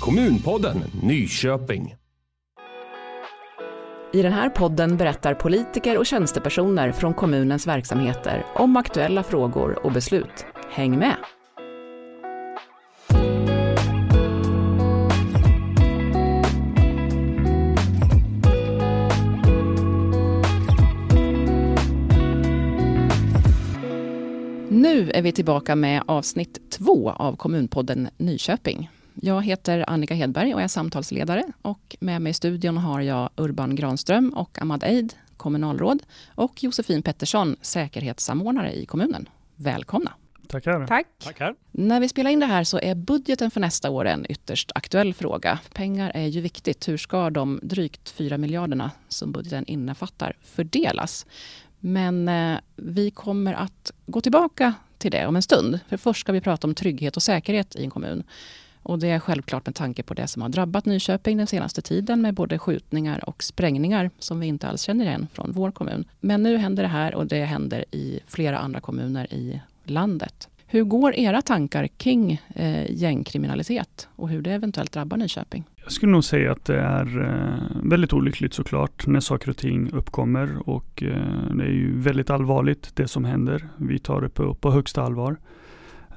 Kommunpodden Nyköping. I den här podden berättar politiker och tjänstepersoner från kommunens verksamheter om aktuella frågor och beslut. Häng med! Nu är vi tillbaka med avsnitt två av Kommunpodden Nyköping. Jag heter Annika Hedberg och är samtalsledare och med mig i studion har jag Urban Granström och Ahmad Eid, kommunalråd och Josefin Pettersson, säkerhetssamordnare i kommunen. Välkomna! Tackar. Tack. Tackar. När vi spelar in det här så är budgeten för nästa år en ytterst aktuell fråga. Pengar är ju viktigt. Hur ska de drygt 4 miljarderna som budgeten innefattar fördelas? Men eh, vi kommer att gå tillbaka till det om en stund. För först ska vi prata om trygghet och säkerhet i en kommun. Och det är självklart med tanke på det som har drabbat Nyköping den senaste tiden med både skjutningar och sprängningar som vi inte alls känner igen från vår kommun. Men nu händer det här och det händer i flera andra kommuner i landet. Hur går era tankar kring eh, gängkriminalitet och hur det eventuellt drabbar Nyköping? Jag skulle nog säga att det är eh, väldigt olyckligt såklart när saker och ting uppkommer och eh, det är ju väldigt allvarligt det som händer. Vi tar det på, på högsta allvar.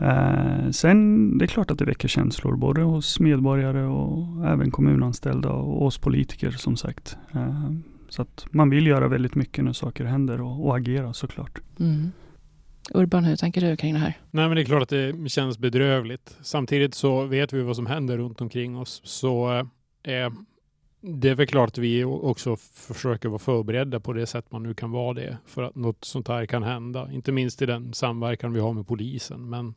Eh, sen det är klart att det väcker känslor både hos medborgare och även kommunanställda och oss politiker som sagt. Eh, så att man vill göra väldigt mycket när saker händer och, och agera såklart. Mm. Urban, hur tänker du kring det här? Nej, men det är klart att det känns bedrövligt. Samtidigt så vet vi vad som händer runt omkring oss. Så eh, det är väl klart att vi också försöker vara förberedda på det sätt man nu kan vara det för att något sånt här kan hända. Inte minst i den samverkan vi har med polisen. Men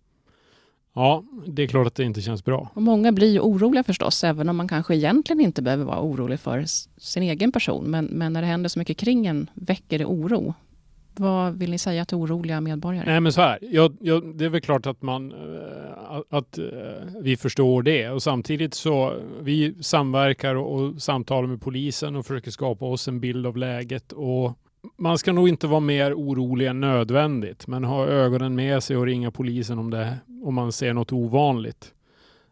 ja, det är klart att det inte känns bra. Och många blir ju oroliga förstås, även om man kanske egentligen inte behöver vara orolig för sin egen person. Men, men när det händer så mycket kring en väcker det oro. Vad vill ni säga till oroliga medborgare? Nej, men så här. Jag, jag, det är väl klart att man att, att vi förstår det och samtidigt så vi samverkar och, och samtalar med polisen och försöker skapa oss en bild av läget och man ska nog inte vara mer orolig än nödvändigt, men ha ögonen med sig och ringa polisen om, det, om man ser något ovanligt.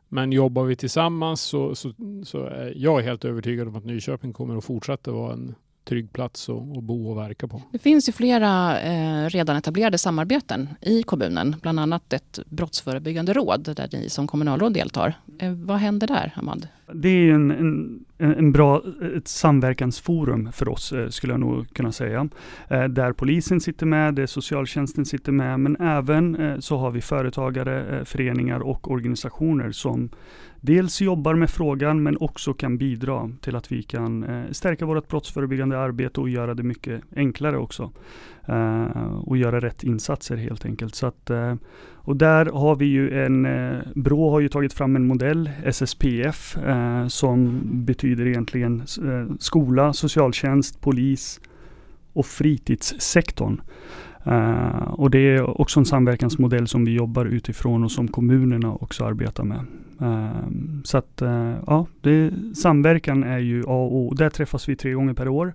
Men jobbar vi tillsammans så, så, så är jag helt övertygad om att Nyköping kommer att fortsätta vara en trygg plats att, att bo och verka på. Det finns ju flera eh, redan etablerade samarbeten i kommunen, bland annat ett brottsförebyggande råd där ni som kommunalråd deltar. Eh, vad händer där, Ahmad? Det är en, en, en bra ett samverkansforum för oss, eh, skulle jag nog kunna säga. Eh, där polisen sitter med, där socialtjänsten sitter med, men även eh, så har vi företagare, eh, föreningar och organisationer som dels jobbar med frågan men också kan bidra till att vi kan eh, stärka vårt brottsförebyggande arbete och göra det mycket enklare också. Eh, och göra rätt insatser helt enkelt. Så att, eh, och där har vi ju en, eh, Brå har ju tagit fram en modell, SSPF, eh, som betyder egentligen eh, skola, socialtjänst, polis och fritidssektorn. Uh, och det är också en samverkansmodell som vi jobbar utifrån och som kommunerna också arbetar med. Uh, så att uh, ja, det, samverkan är ju A och O. Där träffas vi tre gånger per år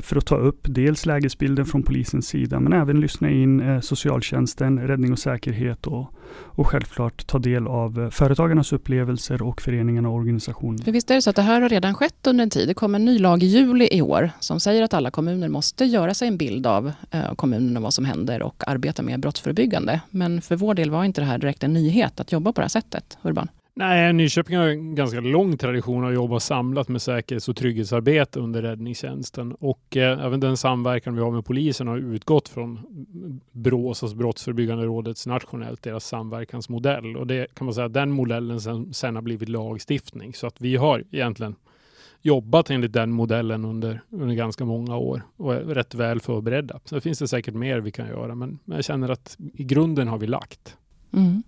för att ta upp dels lägesbilden från polisens sida men även lyssna in socialtjänsten, räddning och säkerhet och, och självklart ta del av företagarnas upplevelser och föreningarna och organisationerna. För visst är det så att det här har redan skett under en tid. Det kom en ny lag i juli i år som säger att alla kommuner måste göra sig en bild av eh, kommunen och vad som händer och arbeta mer brottsförebyggande. Men för vår del var inte det här direkt en nyhet att jobba på det här sättet, Urban? Nej, Nyköping har en ganska lång tradition av att jobba samlat med säkerhets och trygghetsarbete under räddningstjänsten. Och eh, även den samverkan vi har med polisen har utgått från BRÅs, alltså Brottsförebyggande rådets nationellt, deras samverkansmodell. Och det kan man säga, den modellen sen, sen har blivit lagstiftning. Så att vi har egentligen jobbat enligt den modellen under, under ganska många år och är rätt väl förberedda. Så finns det säkert mer vi kan göra, men jag känner att i grunden har vi lagt. Mm.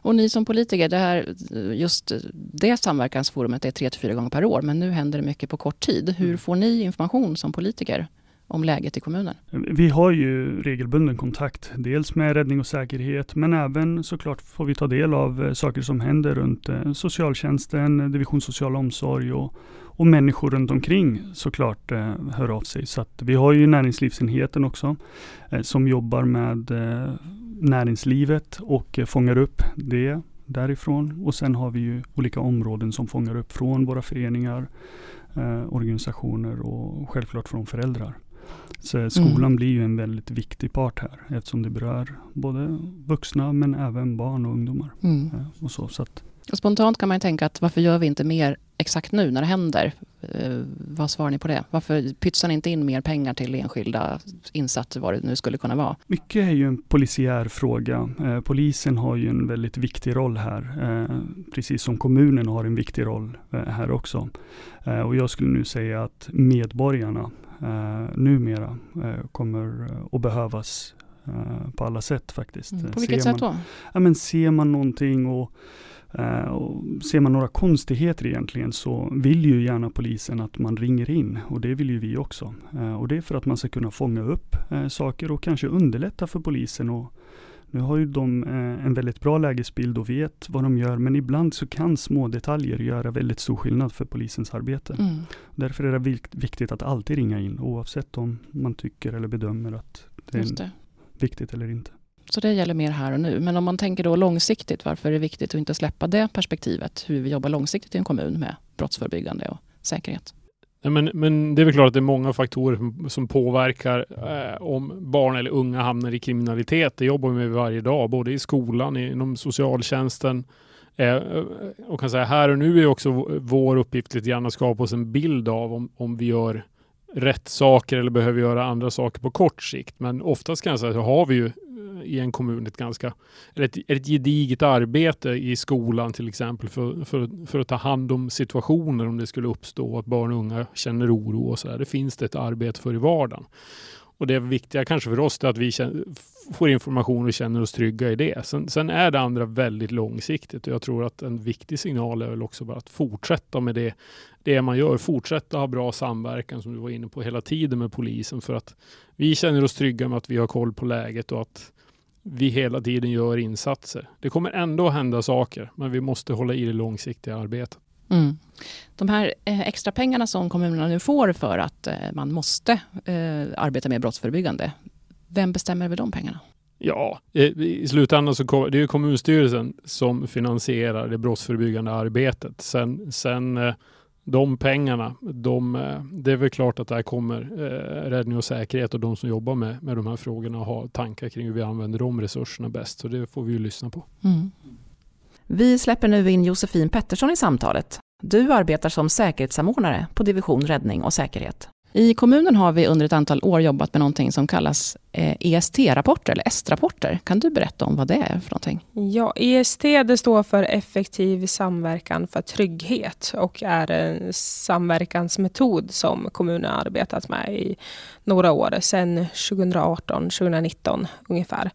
Och ni som politiker, det här, just det samverkansforumet är tre till fyra gånger per år, men nu händer det mycket på kort tid. Hur får ni information som politiker om läget i kommunen? Vi har ju regelbunden kontakt, dels med räddning och säkerhet, men även såklart får vi ta del av eh, saker som händer runt eh, socialtjänsten, division social omsorg och, och människor runt omkring såklart eh, hör av sig. Så att vi har ju näringslivsenheten också som jobbar med näringslivet och fångar upp det. därifrån. Och sen har vi ju olika områden som fångar upp från våra föreningar, eh, organisationer och självklart från föräldrar. Så skolan mm. blir ju en väldigt viktig part här eftersom det berör både vuxna men även barn och ungdomar. Mm. och så, så att, Spontant kan man tänka att varför gör vi inte mer exakt nu när det händer? Eh, vad svarar ni på det? Varför pytsar ni inte in mer pengar till enskilda insatser, vad det nu skulle kunna vara? Mycket är ju en polisiär fråga. Eh, polisen har ju en väldigt viktig roll här, eh, precis som kommunen har en viktig roll här också. Och jag skulle nu säga att medborgarna numera kommer att behövas på alla sätt faktiskt. Mm, på vilket sätt då? Ja, men ser man någonting och Uh, och ser man några konstigheter egentligen så vill ju gärna polisen att man ringer in och det vill ju vi också. Och det är för att man ska kunna fånga upp saker och kanske underlätta för polisen. Och nu har ju de en väldigt bra lägesbild och vet vad de gör men ibland så kan små detaljer göra väldigt stor skillnad för polisens arbete. Mm. Därför är det viktigt att alltid ringa in oavsett om man tycker eller bedömer att det är viktigt eller inte. Så det gäller mer här och nu. Men om man tänker då långsiktigt, varför är det viktigt att inte släppa det perspektivet? Hur vi jobbar långsiktigt i en kommun med brottsförebyggande och säkerhet. Men, men det är väl klart att det är många faktorer som påverkar eh, om barn eller unga hamnar i kriminalitet. Det jobbar vi med varje dag, både i skolan, inom socialtjänsten. Eh, och kan säga här och nu är också vår uppgift lite grann att skapa oss en bild av om, om vi gör rätt saker eller behöver göra andra saker på kort sikt. Men oftast kan jag säga att har vi ju i en kommun ett ganska, ett, ett gediget arbete i skolan till exempel för, för, för att ta hand om situationer om det skulle uppstå att barn och unga känner oro och så där. Det finns det ett arbete för i vardagen. Och det viktiga kanske för oss är att vi känner, får information och känner oss trygga i det. Sen, sen, är det andra väldigt långsiktigt och jag tror att en viktig signal är väl också bara att fortsätta med det, det man gör. Fortsätta ha bra samverkan som du var inne på hela tiden med polisen för att vi känner oss trygga med att vi har koll på läget och att vi hela tiden gör insatser. Det kommer ändå hända saker, men vi måste hålla i det långsiktiga arbetet. Mm. De här eh, extra pengarna som kommunerna nu får för att eh, man måste eh, arbeta mer brottsförebyggande, vem bestämmer över de pengarna? Ja, i slutändan så det är kommunstyrelsen som finansierar det brottsförebyggande arbetet. Sen, sen de pengarna, de, eh, det är väl klart att där kommer eh, räddning och säkerhet och de som jobbar med, med de här frågorna ha tankar kring hur vi använder de resurserna bäst. Så det får vi ju lyssna på. Mm. Vi släpper nu in Josefin Pettersson i samtalet. Du arbetar som säkerhetssamordnare på Division räddning och säkerhet. I kommunen har vi under ett antal år jobbat med någonting som kallas eh, EST-rapporter, eller EST-rapporter. Kan du berätta om vad det är för någonting? Ja, EST det står för Effektiv samverkan för trygghet och är en samverkansmetod som kommunen har arbetat med i några år, sedan 2018, 2019 ungefär.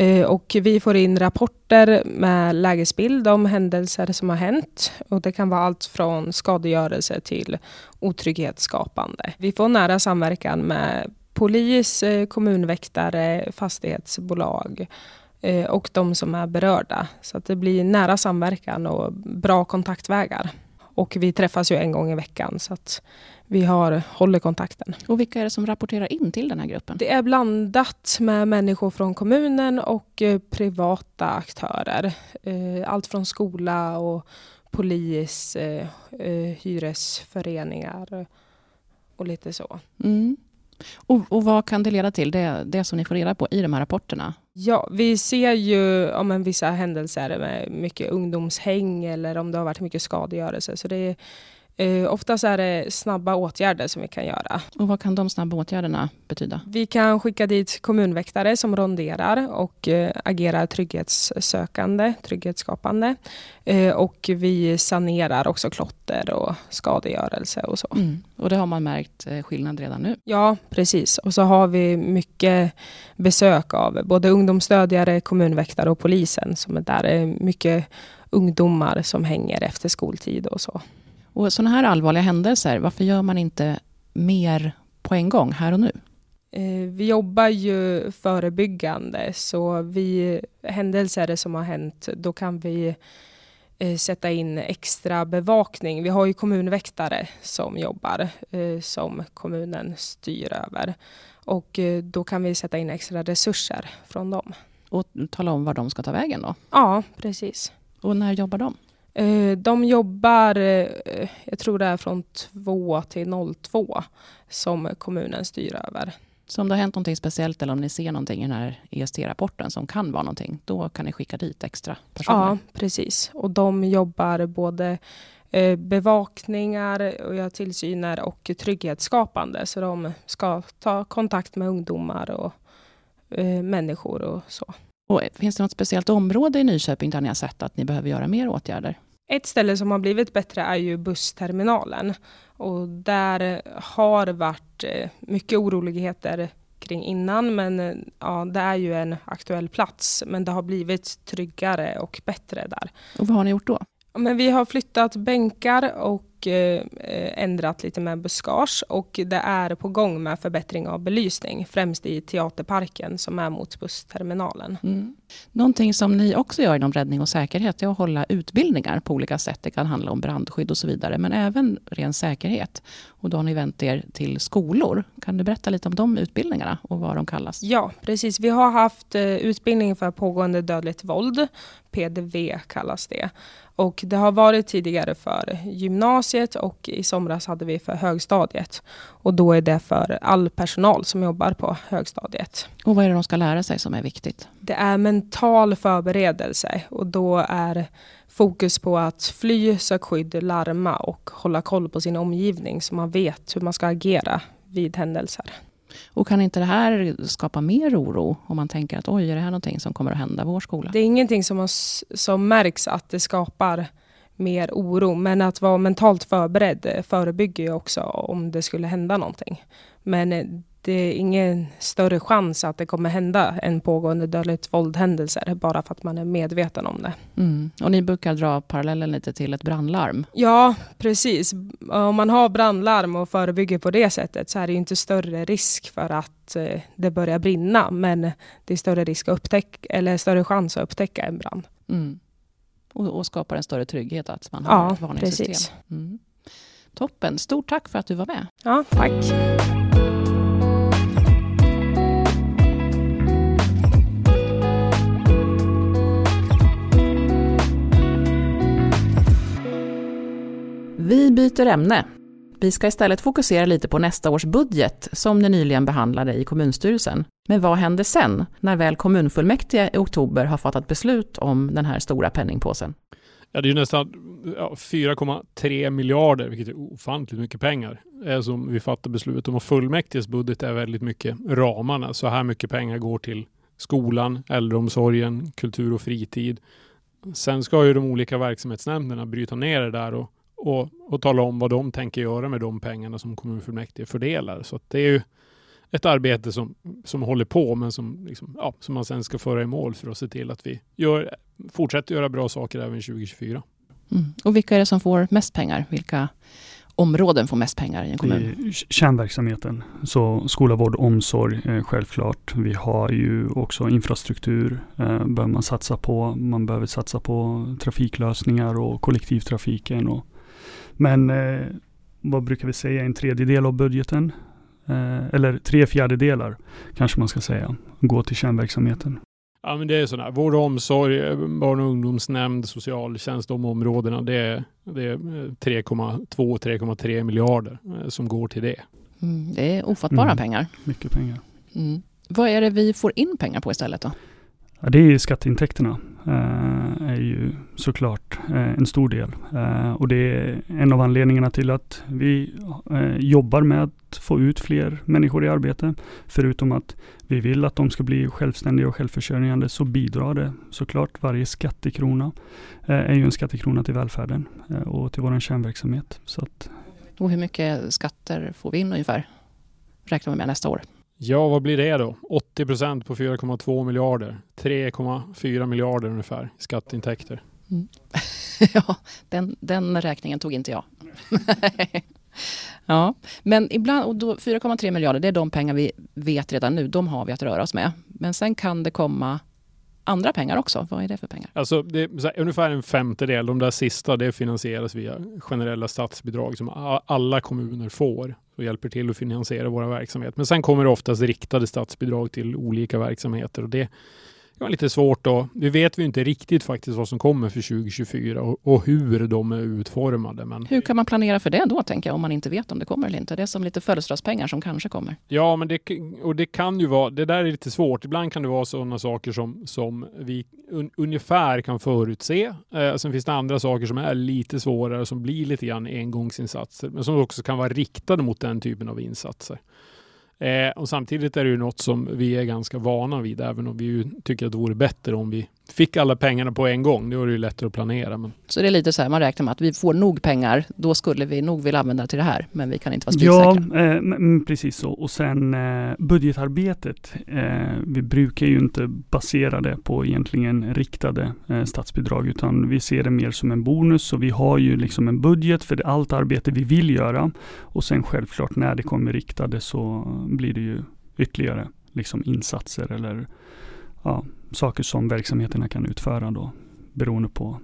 Eh, och vi får in rapporter med lägesbild om händelser som har hänt. Och det kan vara allt från skadegörelse till otrygghetsskapande. Vi får nära samverkan med polis, eh, kommunväktare, fastighetsbolag eh, och de som är berörda. Så att det blir nära samverkan och bra kontaktvägar. Och vi träffas ju en gång i veckan så att vi har, håller kontakten. Och vilka är det som rapporterar in till den här gruppen? Det är blandat med människor från kommunen och eh, privata aktörer. Eh, allt från skola och polis, eh, hyresföreningar och lite så. Mm. Och, och, vad kan det leda till, det, det som ni får reda på i de här rapporterna? Ja, vi ser ju om en vissa händelser med mycket ungdomshäng eller om det har varit mycket skadegörelse. Så det är Eh, oftast är det snabba åtgärder som vi kan göra. Och Vad kan de snabba åtgärderna betyda? Vi kan skicka dit kommunväktare som ronderar och eh, agerar trygghetssökande, trygghetsskapande. Eh, och vi sanerar också klotter och skadegörelse och så. Mm. Och det har man märkt skillnad redan nu? Ja, precis. Och så har vi mycket besök av både ungdomsstödjare, kommunväktare och polisen som är där. Mycket ungdomar som hänger efter skoltid och så. Och sådana här allvarliga händelser, varför gör man inte mer på en gång, här och nu? Eh, vi jobbar ju förebyggande, så vi, händelser som har hänt, då kan vi eh, sätta in extra bevakning. Vi har ju kommunväktare som jobbar, eh, som kommunen styr över. Och då kan vi sätta in extra resurser från dem. Och tala om var de ska ta vägen då? Ja, precis. Och när jobbar de? Eh, de jobbar, eh, jag tror det är från 2 till 02 som kommunen styr över. Så om det har hänt någonting speciellt eller om ni ser någonting i den här EST-rapporten som kan vara någonting, då kan ni skicka dit extra personer? Ja, precis. Och de jobbar både eh, bevakningar, och gör tillsyner och trygghetsskapande. Så de ska ta kontakt med ungdomar och människor och så. Och finns det något speciellt område i Nyköping där ni har sett att ni behöver göra mer åtgärder? Ett ställe som har blivit bättre är ju bussterminalen. Och där har varit eh, mycket oroligheter kring innan, men eh, ja, det är ju en aktuell plats. Men det har blivit tryggare och bättre där. Och vad har ni gjort då? Men vi har flyttat bänkar och eh, ändrat lite med buskage och det är på gång med förbättring av belysning, främst i Teaterparken som är mot bussterminalen. Mm. Någonting som ni också gör inom räddning och säkerhet är att hålla utbildningar på olika sätt. Det kan handla om brandskydd och så vidare, men även ren säkerhet. Och då har ni vänt er till skolor. Kan du berätta lite om de utbildningarna och vad de kallas? Ja, precis. Vi har haft eh, utbildning för pågående dödligt våld. PDV kallas det. Och det har varit tidigare för gymnasiet och i somras hade vi för högstadiet. Och då är det för all personal som jobbar på högstadiet. Och vad är det de ska lära sig som är viktigt? Det är mental förberedelse och då är fokus på att fly, söka skydd, larma och hålla koll på sin omgivning så man vet hur man ska agera vid händelser. Och kan inte det här skapa mer oro om man tänker att oj, är det här någonting som kommer att hända vår skola? Det är ingenting som, som märks att det skapar mer oro, men att vara mentalt förberedd förebygger ju också om det skulle hända någonting. Men eh, det är ingen större chans att det kommer hända en pågående dödligt våldhändelser bara för att man är medveten om det. Mm. Och ni brukar dra parallellen lite till ett brandlarm? Ja, precis. Om man har brandlarm och förebygger på det sättet så är det inte större risk för att eh, det börjar brinna, men det är större risk att upptäcka, eller större chans att upptäcka en brand. Mm. Och, och, skapar en större trygghet att man har ja, ett varningssystem. Mm. Toppen. Stort tack för att du var med. Ja, tack. Vi byter ämne. Vi ska istället fokusera lite på nästa års budget som ni nyligen behandlade i kommunstyrelsen. Men vad händer sen, när väl kommunfullmäktige i oktober har fattat beslut om den här stora penningpåsen? Ja, det är ju nästan ja, 4,3 miljarder, vilket är ofantligt mycket pengar, eh, som vi fattar beslut om. Och fullmäktiges budget är väldigt mycket ramarna. Så här mycket pengar går till skolan, äldreomsorgen, kultur och fritid. Sen ska ju de olika verksamhetsnämnderna bryta ner det där och och, och tala om vad de tänker göra med de pengarna som kommunfullmäktige fördelar. Så det är ju ett arbete som, som håller på men som, liksom, ja, som man sen ska föra i mål för att se till att vi gör, fortsätter göra bra saker även 2024. Mm. Och vilka är det som får mest pengar? Vilka områden får mest pengar i en kommun? Kärnverksamheten, så skola, vård, omsorg eh, självklart. Vi har ju också infrastruktur, eh, behöver man satsa på. Man behöver satsa på trafiklösningar och kollektivtrafiken och men eh, vad brukar vi säga, en tredjedel av budgeten, eh, eller tre fjärdedelar kanske man ska säga, går till kärnverksamheten. Ja, men det är sådär. Vård och omsorg, eh, barn och ungdomsnämnd, socialtjänst, de områdena, det är, det är 3,2-3,3 eh, miljarder eh, som går till det. Mm, det är ofattbara mm, pengar. Mycket pengar. Mm. Vad är det vi får in pengar på istället då? Ja, det är skatteintäkterna. Eh, är ju såklart eh, en stor del. Eh, och det är en av anledningarna till att vi jobbar med att få ut fler människor i arbete. Förutom att vi vill att de ska bli självständiga och självförsörjande så bidrar det såklart. Varje skattekrona är ju en skattekrona till välfärden och till vår kärnverksamhet. Så att... Och hur mycket skatter får vi in ungefär? Räknar vi med nästa år? Ja, vad blir det då? 80 procent på 4,2 miljarder. 3,4 miljarder ungefär i skatteintäkter. Mm. ja, den, den räkningen tog inte jag. ja, men ibland, och 4,3 miljarder, det är de pengar vi vet redan nu. De har vi att röra oss med. Men sen kan det komma andra pengar också. Vad är det för pengar? Alltså, det är ungefär en femtedel. De där sista det finansieras via generella statsbidrag som alla kommuner får och hjälper till att finansiera våra verksamhet. Men sen kommer det oftast riktade statsbidrag till olika verksamheter och det det var lite svårt då. Vi vet vi inte riktigt faktiskt vad som kommer för 2024 och, och, hur de är utformade. Men... Hur kan man planera för det då, tänker jag, om man inte vet om det kommer eller inte? Det är som lite födelsedagspengar som kanske kommer. Ja, men det, och det kan ju vara, det där är lite svårt. Ibland kan det vara sådana saker som, som vi un, ungefär kan förutse. Eh, sen finns det andra saker som är lite svårare, som blir lite grann engångsinsatser, men som också kan vara riktade mot den typen av insatser. Eh, och samtidigt är det ju något som vi är ganska vana vid, även om vi ju tycker att det vore bättre om vi fick alla pengarna på en gång. Det vore ju lättare att planera. Men... Så det är lite så här, man räknar med att vi får nog pengar, då skulle vi nog vilja använda det till det här, men vi kan inte vara spiksäkra. Ja, eh, precis så. Och sen eh, budgetarbetet. Eh, vi brukar ju inte basera det på egentligen riktade eh, statsbidrag, utan vi ser det mer som en bonus. Så vi har ju liksom en budget för allt arbete vi vill göra. Och sen självklart när det kommer riktade så blir det ju ytterligare liksom insatser eller ja, saker som verksamheterna kan utföra då, beroende på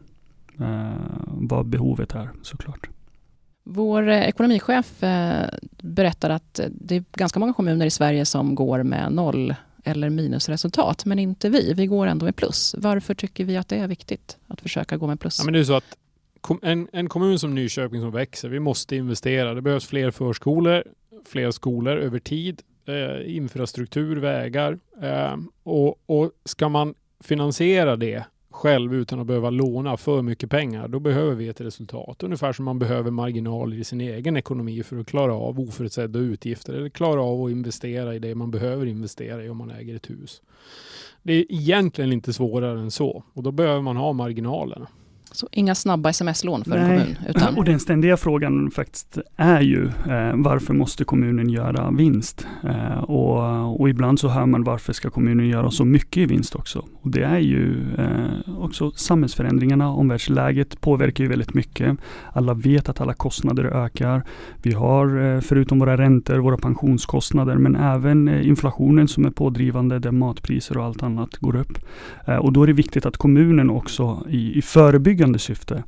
eh, vad behovet är såklart. Vår eh, ekonomichef eh, berättar att det är ganska många kommuner i Sverige som går med noll eller minusresultat, men inte vi. Vi går ändå med plus. Varför tycker vi att det är viktigt att försöka gå med plus? Ja, men det är så att en, en kommun som Nyköping som växer, vi måste investera. Det behövs fler förskolor, fler skolor över tid eh, infrastruktur, vägar. Eh, och, och ska man finansiera det själv utan att behöva låna för mycket pengar, då behöver vi ett resultat. Ungefär som man behöver marginaler i sin egen ekonomi för att klara av oförutsedda utgifter eller klara av att investera i det man behöver investera i om man äger ett hus. Det är egentligen inte svårare än så och då behöver man ha marginalerna. Så inga snabba sms-lån för Nej. en kommun? Utan... Och den ständiga frågan faktiskt är ju eh, varför måste kommunen göra vinst? Eh, och, och, ibland så hör man varför ska kommunen göra så mycket i vinst också? Och det är ju eh, också samhällsförändringarna, omvärldsläget påverkar ju väldigt mycket. Alla vet att alla kostnader ökar. Vi har eh, förutom våra räntor, våra pensionskostnader, men även eh, inflationen som är pådrivande där matpriser och allt annat går upp. Eh, och då är det viktigt att kommunen också i, i förebyggande förebyggande syfte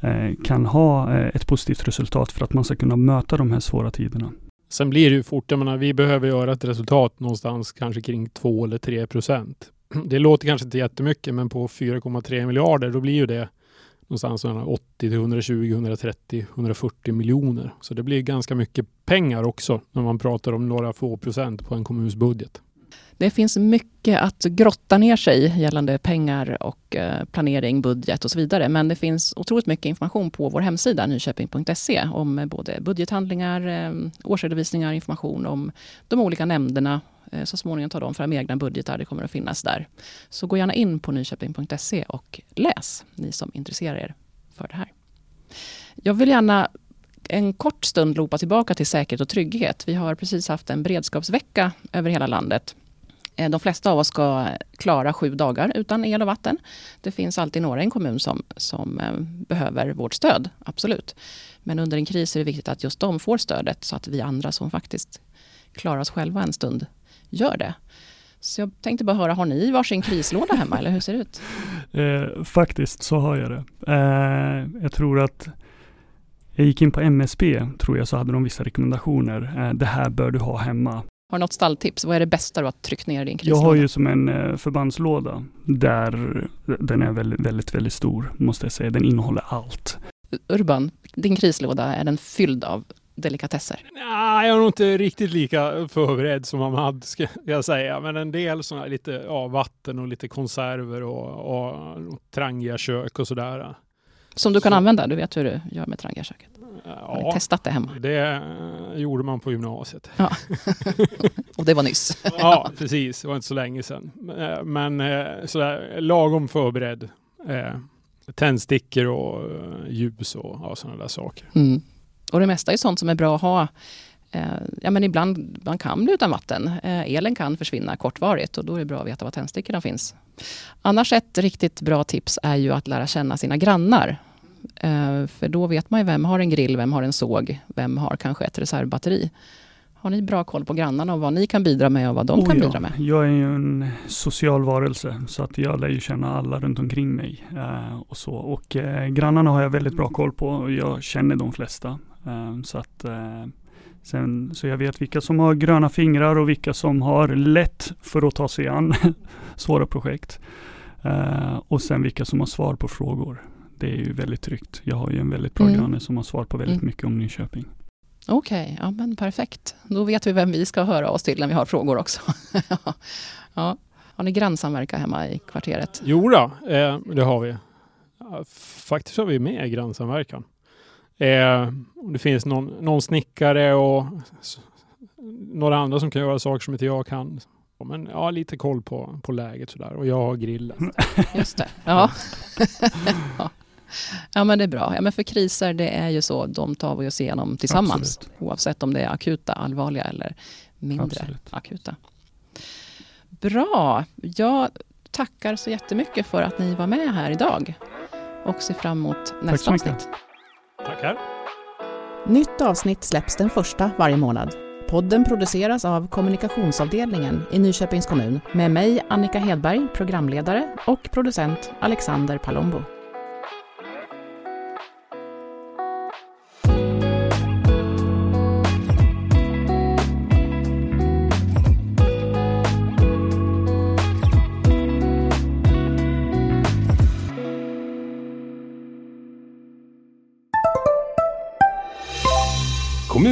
eh, kan ha eh, ett positivt resultat för att man ska kunna möta de här svåra tiderna. Sen blir det ju fort, jag menar, vi behöver göra ett resultat någonstans kanske kring 2 eller 3 procent. Det låter kanske inte jättemycket, men på 4,3 miljarder, då blir ju det någonstans 80 till 120, 130, 140 miljoner. Så det blir ganska mycket pengar också när man pratar om några få procent på en kommuns budget. Det finns mycket att grotta ner sig gällande pengar och eh, planering, budget och så vidare. Men det finns otroligt mycket information på vår hemsida nyköping.se om både budgethandlingar, eh, årsredovisningar, information om de olika nämnderna. Eh, så småningom tar de fram egna budgetar, det kommer att finnas där. Så gå gärna in på nyköping.se och läs, ni som intresserar er för det här. Jag vill gärna en kort stund lopa tillbaka till säkerhet och trygghet. Vi har precis haft en beredskapsvecka över hela landet Eh, de flesta av oss ska klara sju dagar utan el och vatten. Det finns alltid några i en kommun som, som eh, behöver vårt stöd, absolut. Men under en kris är det viktigt att just de får stödet så att vi andra som faktiskt klarar oss själva en stund gör det. Så jag tänkte bara höra, har ni varsin krislåda hemma eller hur ser det ut? Eh, faktiskt så har jag det. Eh, jag tror att jag gick in på MSB, tror jag, så hade de vissa rekommendationer. Eh, det här bör du ha hemma. Har du något stalltips? Vad är det bästa du har tryckt ner i din krislåda? Jag har ju som en eh, förbandslåda där den är väldigt, väldigt, väldigt stor måste jag säga. Den innehåller allt. Urban, din krislåda, är den fylld av delikatesser? Nej, jag är nog inte riktigt lika förberedd som Ahmad ska jag säga. Men en del sådana lite ja, vatten och lite konserver och, och, och trangiga kök och sådär. Som du kan Så. använda? Du vet hur du gör med trangiga köket? Ni testat det hemma? Det gjorde man på gymnasiet. Ja. Och det var nyss. ja, precis. Det var inte så länge sedan. Men eh, sådär lagom förberedd. Eh, tändstickor och eh, ljus och ja, sådana där saker. Mm. Och det mesta är sånt som är bra att ha. Ja, men ibland man kan bli utan vatten. Elen kan försvinna kortvarigt och då är det bra att veta var tändstickorna finns. Annars ett riktigt bra tips är ju att lära känna sina grannar. Eh, för då vet man ju vem har en grill, vem har en såg, vem har kanske ett reservbatteri. Har ni bra koll på grannarna och vad ni kan bidra med och vad de oh kan ja. bidra med? Jag är ju en social varelse så att jag lär ju känna alla runt omkring mig. Eh, och så. Och eh, grannarna har jag väldigt bra koll på och jag känner de flesta. Eh, så att eh, Sen, så jag vet vilka som har gröna fingrar och vilka som har lätt för att ta sig an svåra projekt. Uh, och sen vilka som har svar på frågor. Det är ju väldigt tryggt. Jag har ju en väldigt bra mm. granne som har svar på väldigt mm. mycket om Nyköping. Okej, okay, ja men perfekt. Då vet vi vem vi ska höra oss till när vi har frågor också. ja. Har ni grannsamverkan hemma i kvarteret? Jo då, eh, det har vi. Faktiskt har vi med grannsamverkan. Eh, det finns någon, någon snickare och några andra som kan göra saker som inte jag kan. Men ja, lite koll på, på läget sådär. Och jag har grillen. Just det. Ja. ja. Ja men det är bra. Ja, men för kriser det är ju så, de tar vi oss igenom tillsammans. Absolut. Oavsett om det är akuta, allvarliga eller mindre Absolut. akuta. Bra. Jag tackar så jättemycket för att ni var med här idag. Och ser fram emot nästa avsnitt. Tackar. Nytt avsnitt släpps den första varje månad. Podden produceras av kommunikationsavdelningen i Nyköpings kommun med mig, Annika Hedberg, programledare och producent Alexander Palombo.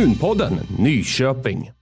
Kommunpodden Nyköping.